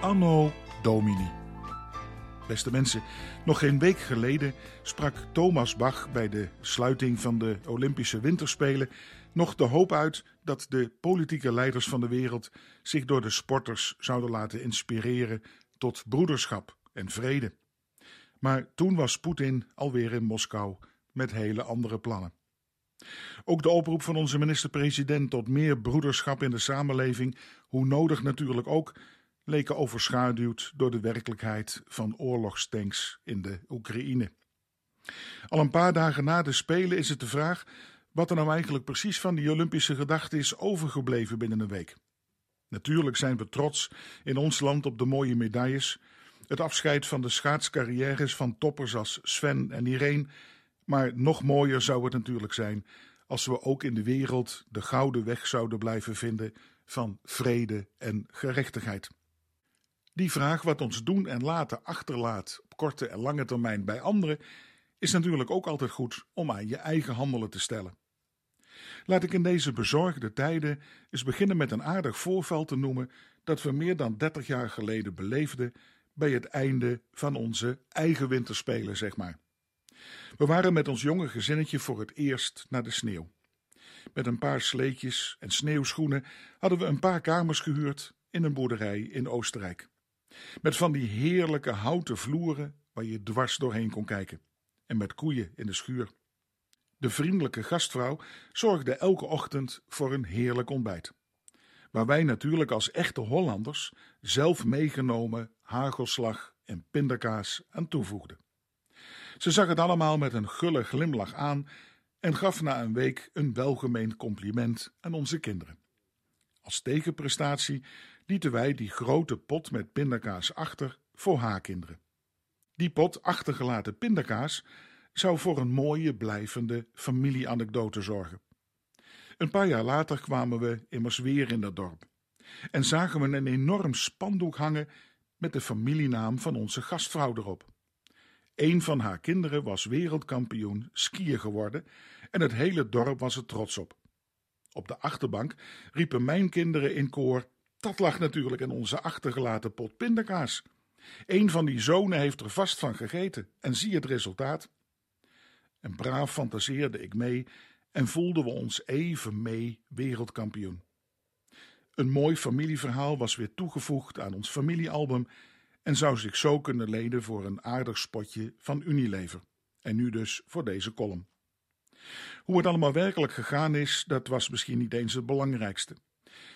Anno Domini. Beste mensen, nog geen week geleden sprak Thomas Bach bij de sluiting van de Olympische Winterspelen nog de hoop uit dat de politieke leiders van de wereld zich door de sporters zouden laten inspireren tot broederschap en vrede. Maar toen was Poetin alweer in Moskou met hele andere plannen. Ook de oproep van onze minister-president tot meer broederschap in de samenleving, hoe nodig natuurlijk ook, leken overschaduwd door de werkelijkheid van oorlogstanks in de Oekraïne. Al een paar dagen na de Spelen is het de vraag wat er nou eigenlijk precies van die Olympische gedachte is overgebleven binnen een week. Natuurlijk zijn we trots in ons land op de mooie medailles, het afscheid van de schaatscarrières van toppers als Sven en Irene, maar nog mooier zou het natuurlijk zijn als we ook in de wereld de gouden weg zouden blijven vinden van vrede en gerechtigheid. Die vraag wat ons doen en laten achterlaat op korte en lange termijn bij anderen, is natuurlijk ook altijd goed om aan je eigen handelen te stellen. Laat ik in deze bezorgde tijden eens beginnen met een aardig voorval te noemen dat we meer dan 30 jaar geleden beleefden bij het einde van onze eigen winterspelen, zeg maar. We waren met ons jonge gezinnetje voor het eerst naar de sneeuw. Met een paar sleetjes en sneeuwschoenen hadden we een paar kamers gehuurd in een boerderij in Oostenrijk. Met van die heerlijke houten vloeren waar je dwars doorheen kon kijken. En met koeien in de schuur. De vriendelijke gastvrouw zorgde elke ochtend voor een heerlijk ontbijt. Waar wij natuurlijk als echte Hollanders zelf meegenomen hagelslag en pindakaas aan toevoegden. Ze zag het allemaal met een gulle glimlach aan en gaf na een week een welgemeend compliment aan onze kinderen. Als tegenprestatie lieten wij die grote pot met pindakaas achter voor haar kinderen. Die pot achtergelaten pindakaas zou voor een mooie blijvende familieanekdote zorgen. Een paar jaar later kwamen we immers weer in dat dorp en zagen we een enorm spandoek hangen met de familienaam van onze gastvrouw erop. Een van haar kinderen was wereldkampioen skier geworden en het hele dorp was er trots op. Op de achterbank riepen mijn kinderen in koor: Dat lag natuurlijk in onze achtergelaten pot pindakaas. Een van die zonen heeft er vast van gegeten en zie het resultaat. En braaf fantaseerde ik mee en voelden we ons even mee wereldkampioen. Een mooi familieverhaal was weer toegevoegd aan ons familiealbum en zou zich zo kunnen leden voor een aardig spotje van Unilever. En nu dus voor deze column. Hoe het allemaal werkelijk gegaan is, dat was misschien niet eens het belangrijkste.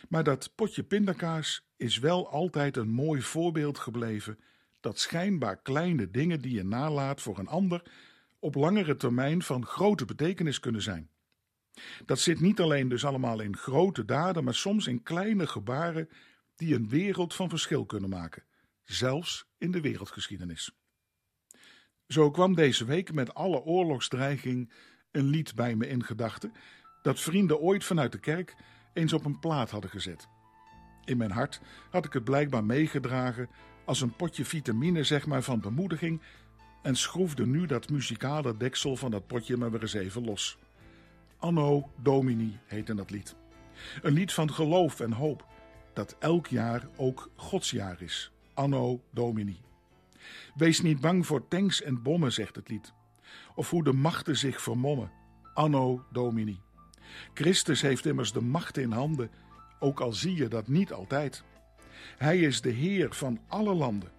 Maar dat potje pindakaas is wel altijd een mooi voorbeeld gebleven dat schijnbaar kleine dingen die je nalaat voor een ander op langere termijn van grote betekenis kunnen zijn. Dat zit niet alleen dus allemaal in grote daden, maar soms in kleine gebaren die een wereld van verschil kunnen maken, zelfs in de wereldgeschiedenis. Zo kwam deze week met alle oorlogsdreiging een lied bij me in gedachten dat vrienden ooit vanuit de kerk eens op een plaat hadden gezet. In mijn hart had ik het blijkbaar meegedragen als een potje vitamine, zeg maar, van bemoediging en schroefde nu dat muzikale deksel van dat potje maar weer eens even los. Anno Domini heette dat lied. Een lied van geloof en hoop, dat elk jaar ook Gods jaar is. Anno Domini. Wees niet bang voor tanks en bommen, zegt het lied. Of hoe de machten zich vermommen. Anno Domini. Christus heeft immers de macht in handen, ook al zie je dat niet altijd. Hij is de Heer van alle landen.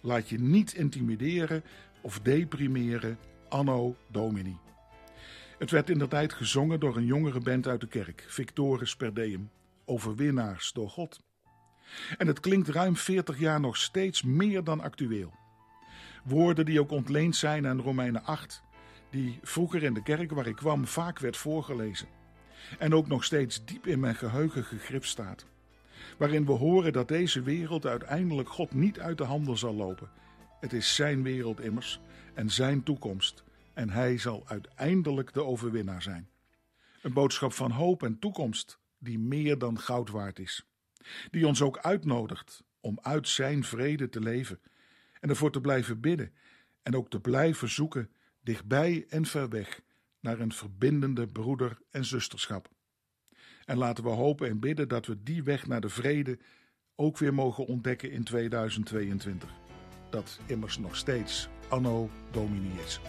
Laat je niet intimideren of deprimeren, anno Domini. Het werd in de tijd gezongen door een jongere band uit de kerk, Victoris per Deum, overwinnaars door God. En het klinkt ruim 40 jaar nog steeds meer dan actueel. Woorden die ook ontleend zijn aan Romeinen 8, die vroeger in de kerk waar ik kwam vaak werd voorgelezen. En ook nog steeds diep in mijn geheugen gegrift staat. Waarin we horen dat deze wereld uiteindelijk God niet uit de handen zal lopen. Het is zijn wereld immers en zijn toekomst. En hij zal uiteindelijk de overwinnaar zijn. Een boodschap van hoop en toekomst die meer dan goud waard is. Die ons ook uitnodigt om uit zijn vrede te leven en ervoor te blijven bidden en ook te blijven zoeken, dichtbij en ver weg, naar een verbindende broeder- en zusterschap. En laten we hopen en bidden dat we die weg naar de vrede ook weer mogen ontdekken in 2022. Dat immers nog steeds Anno Domini is.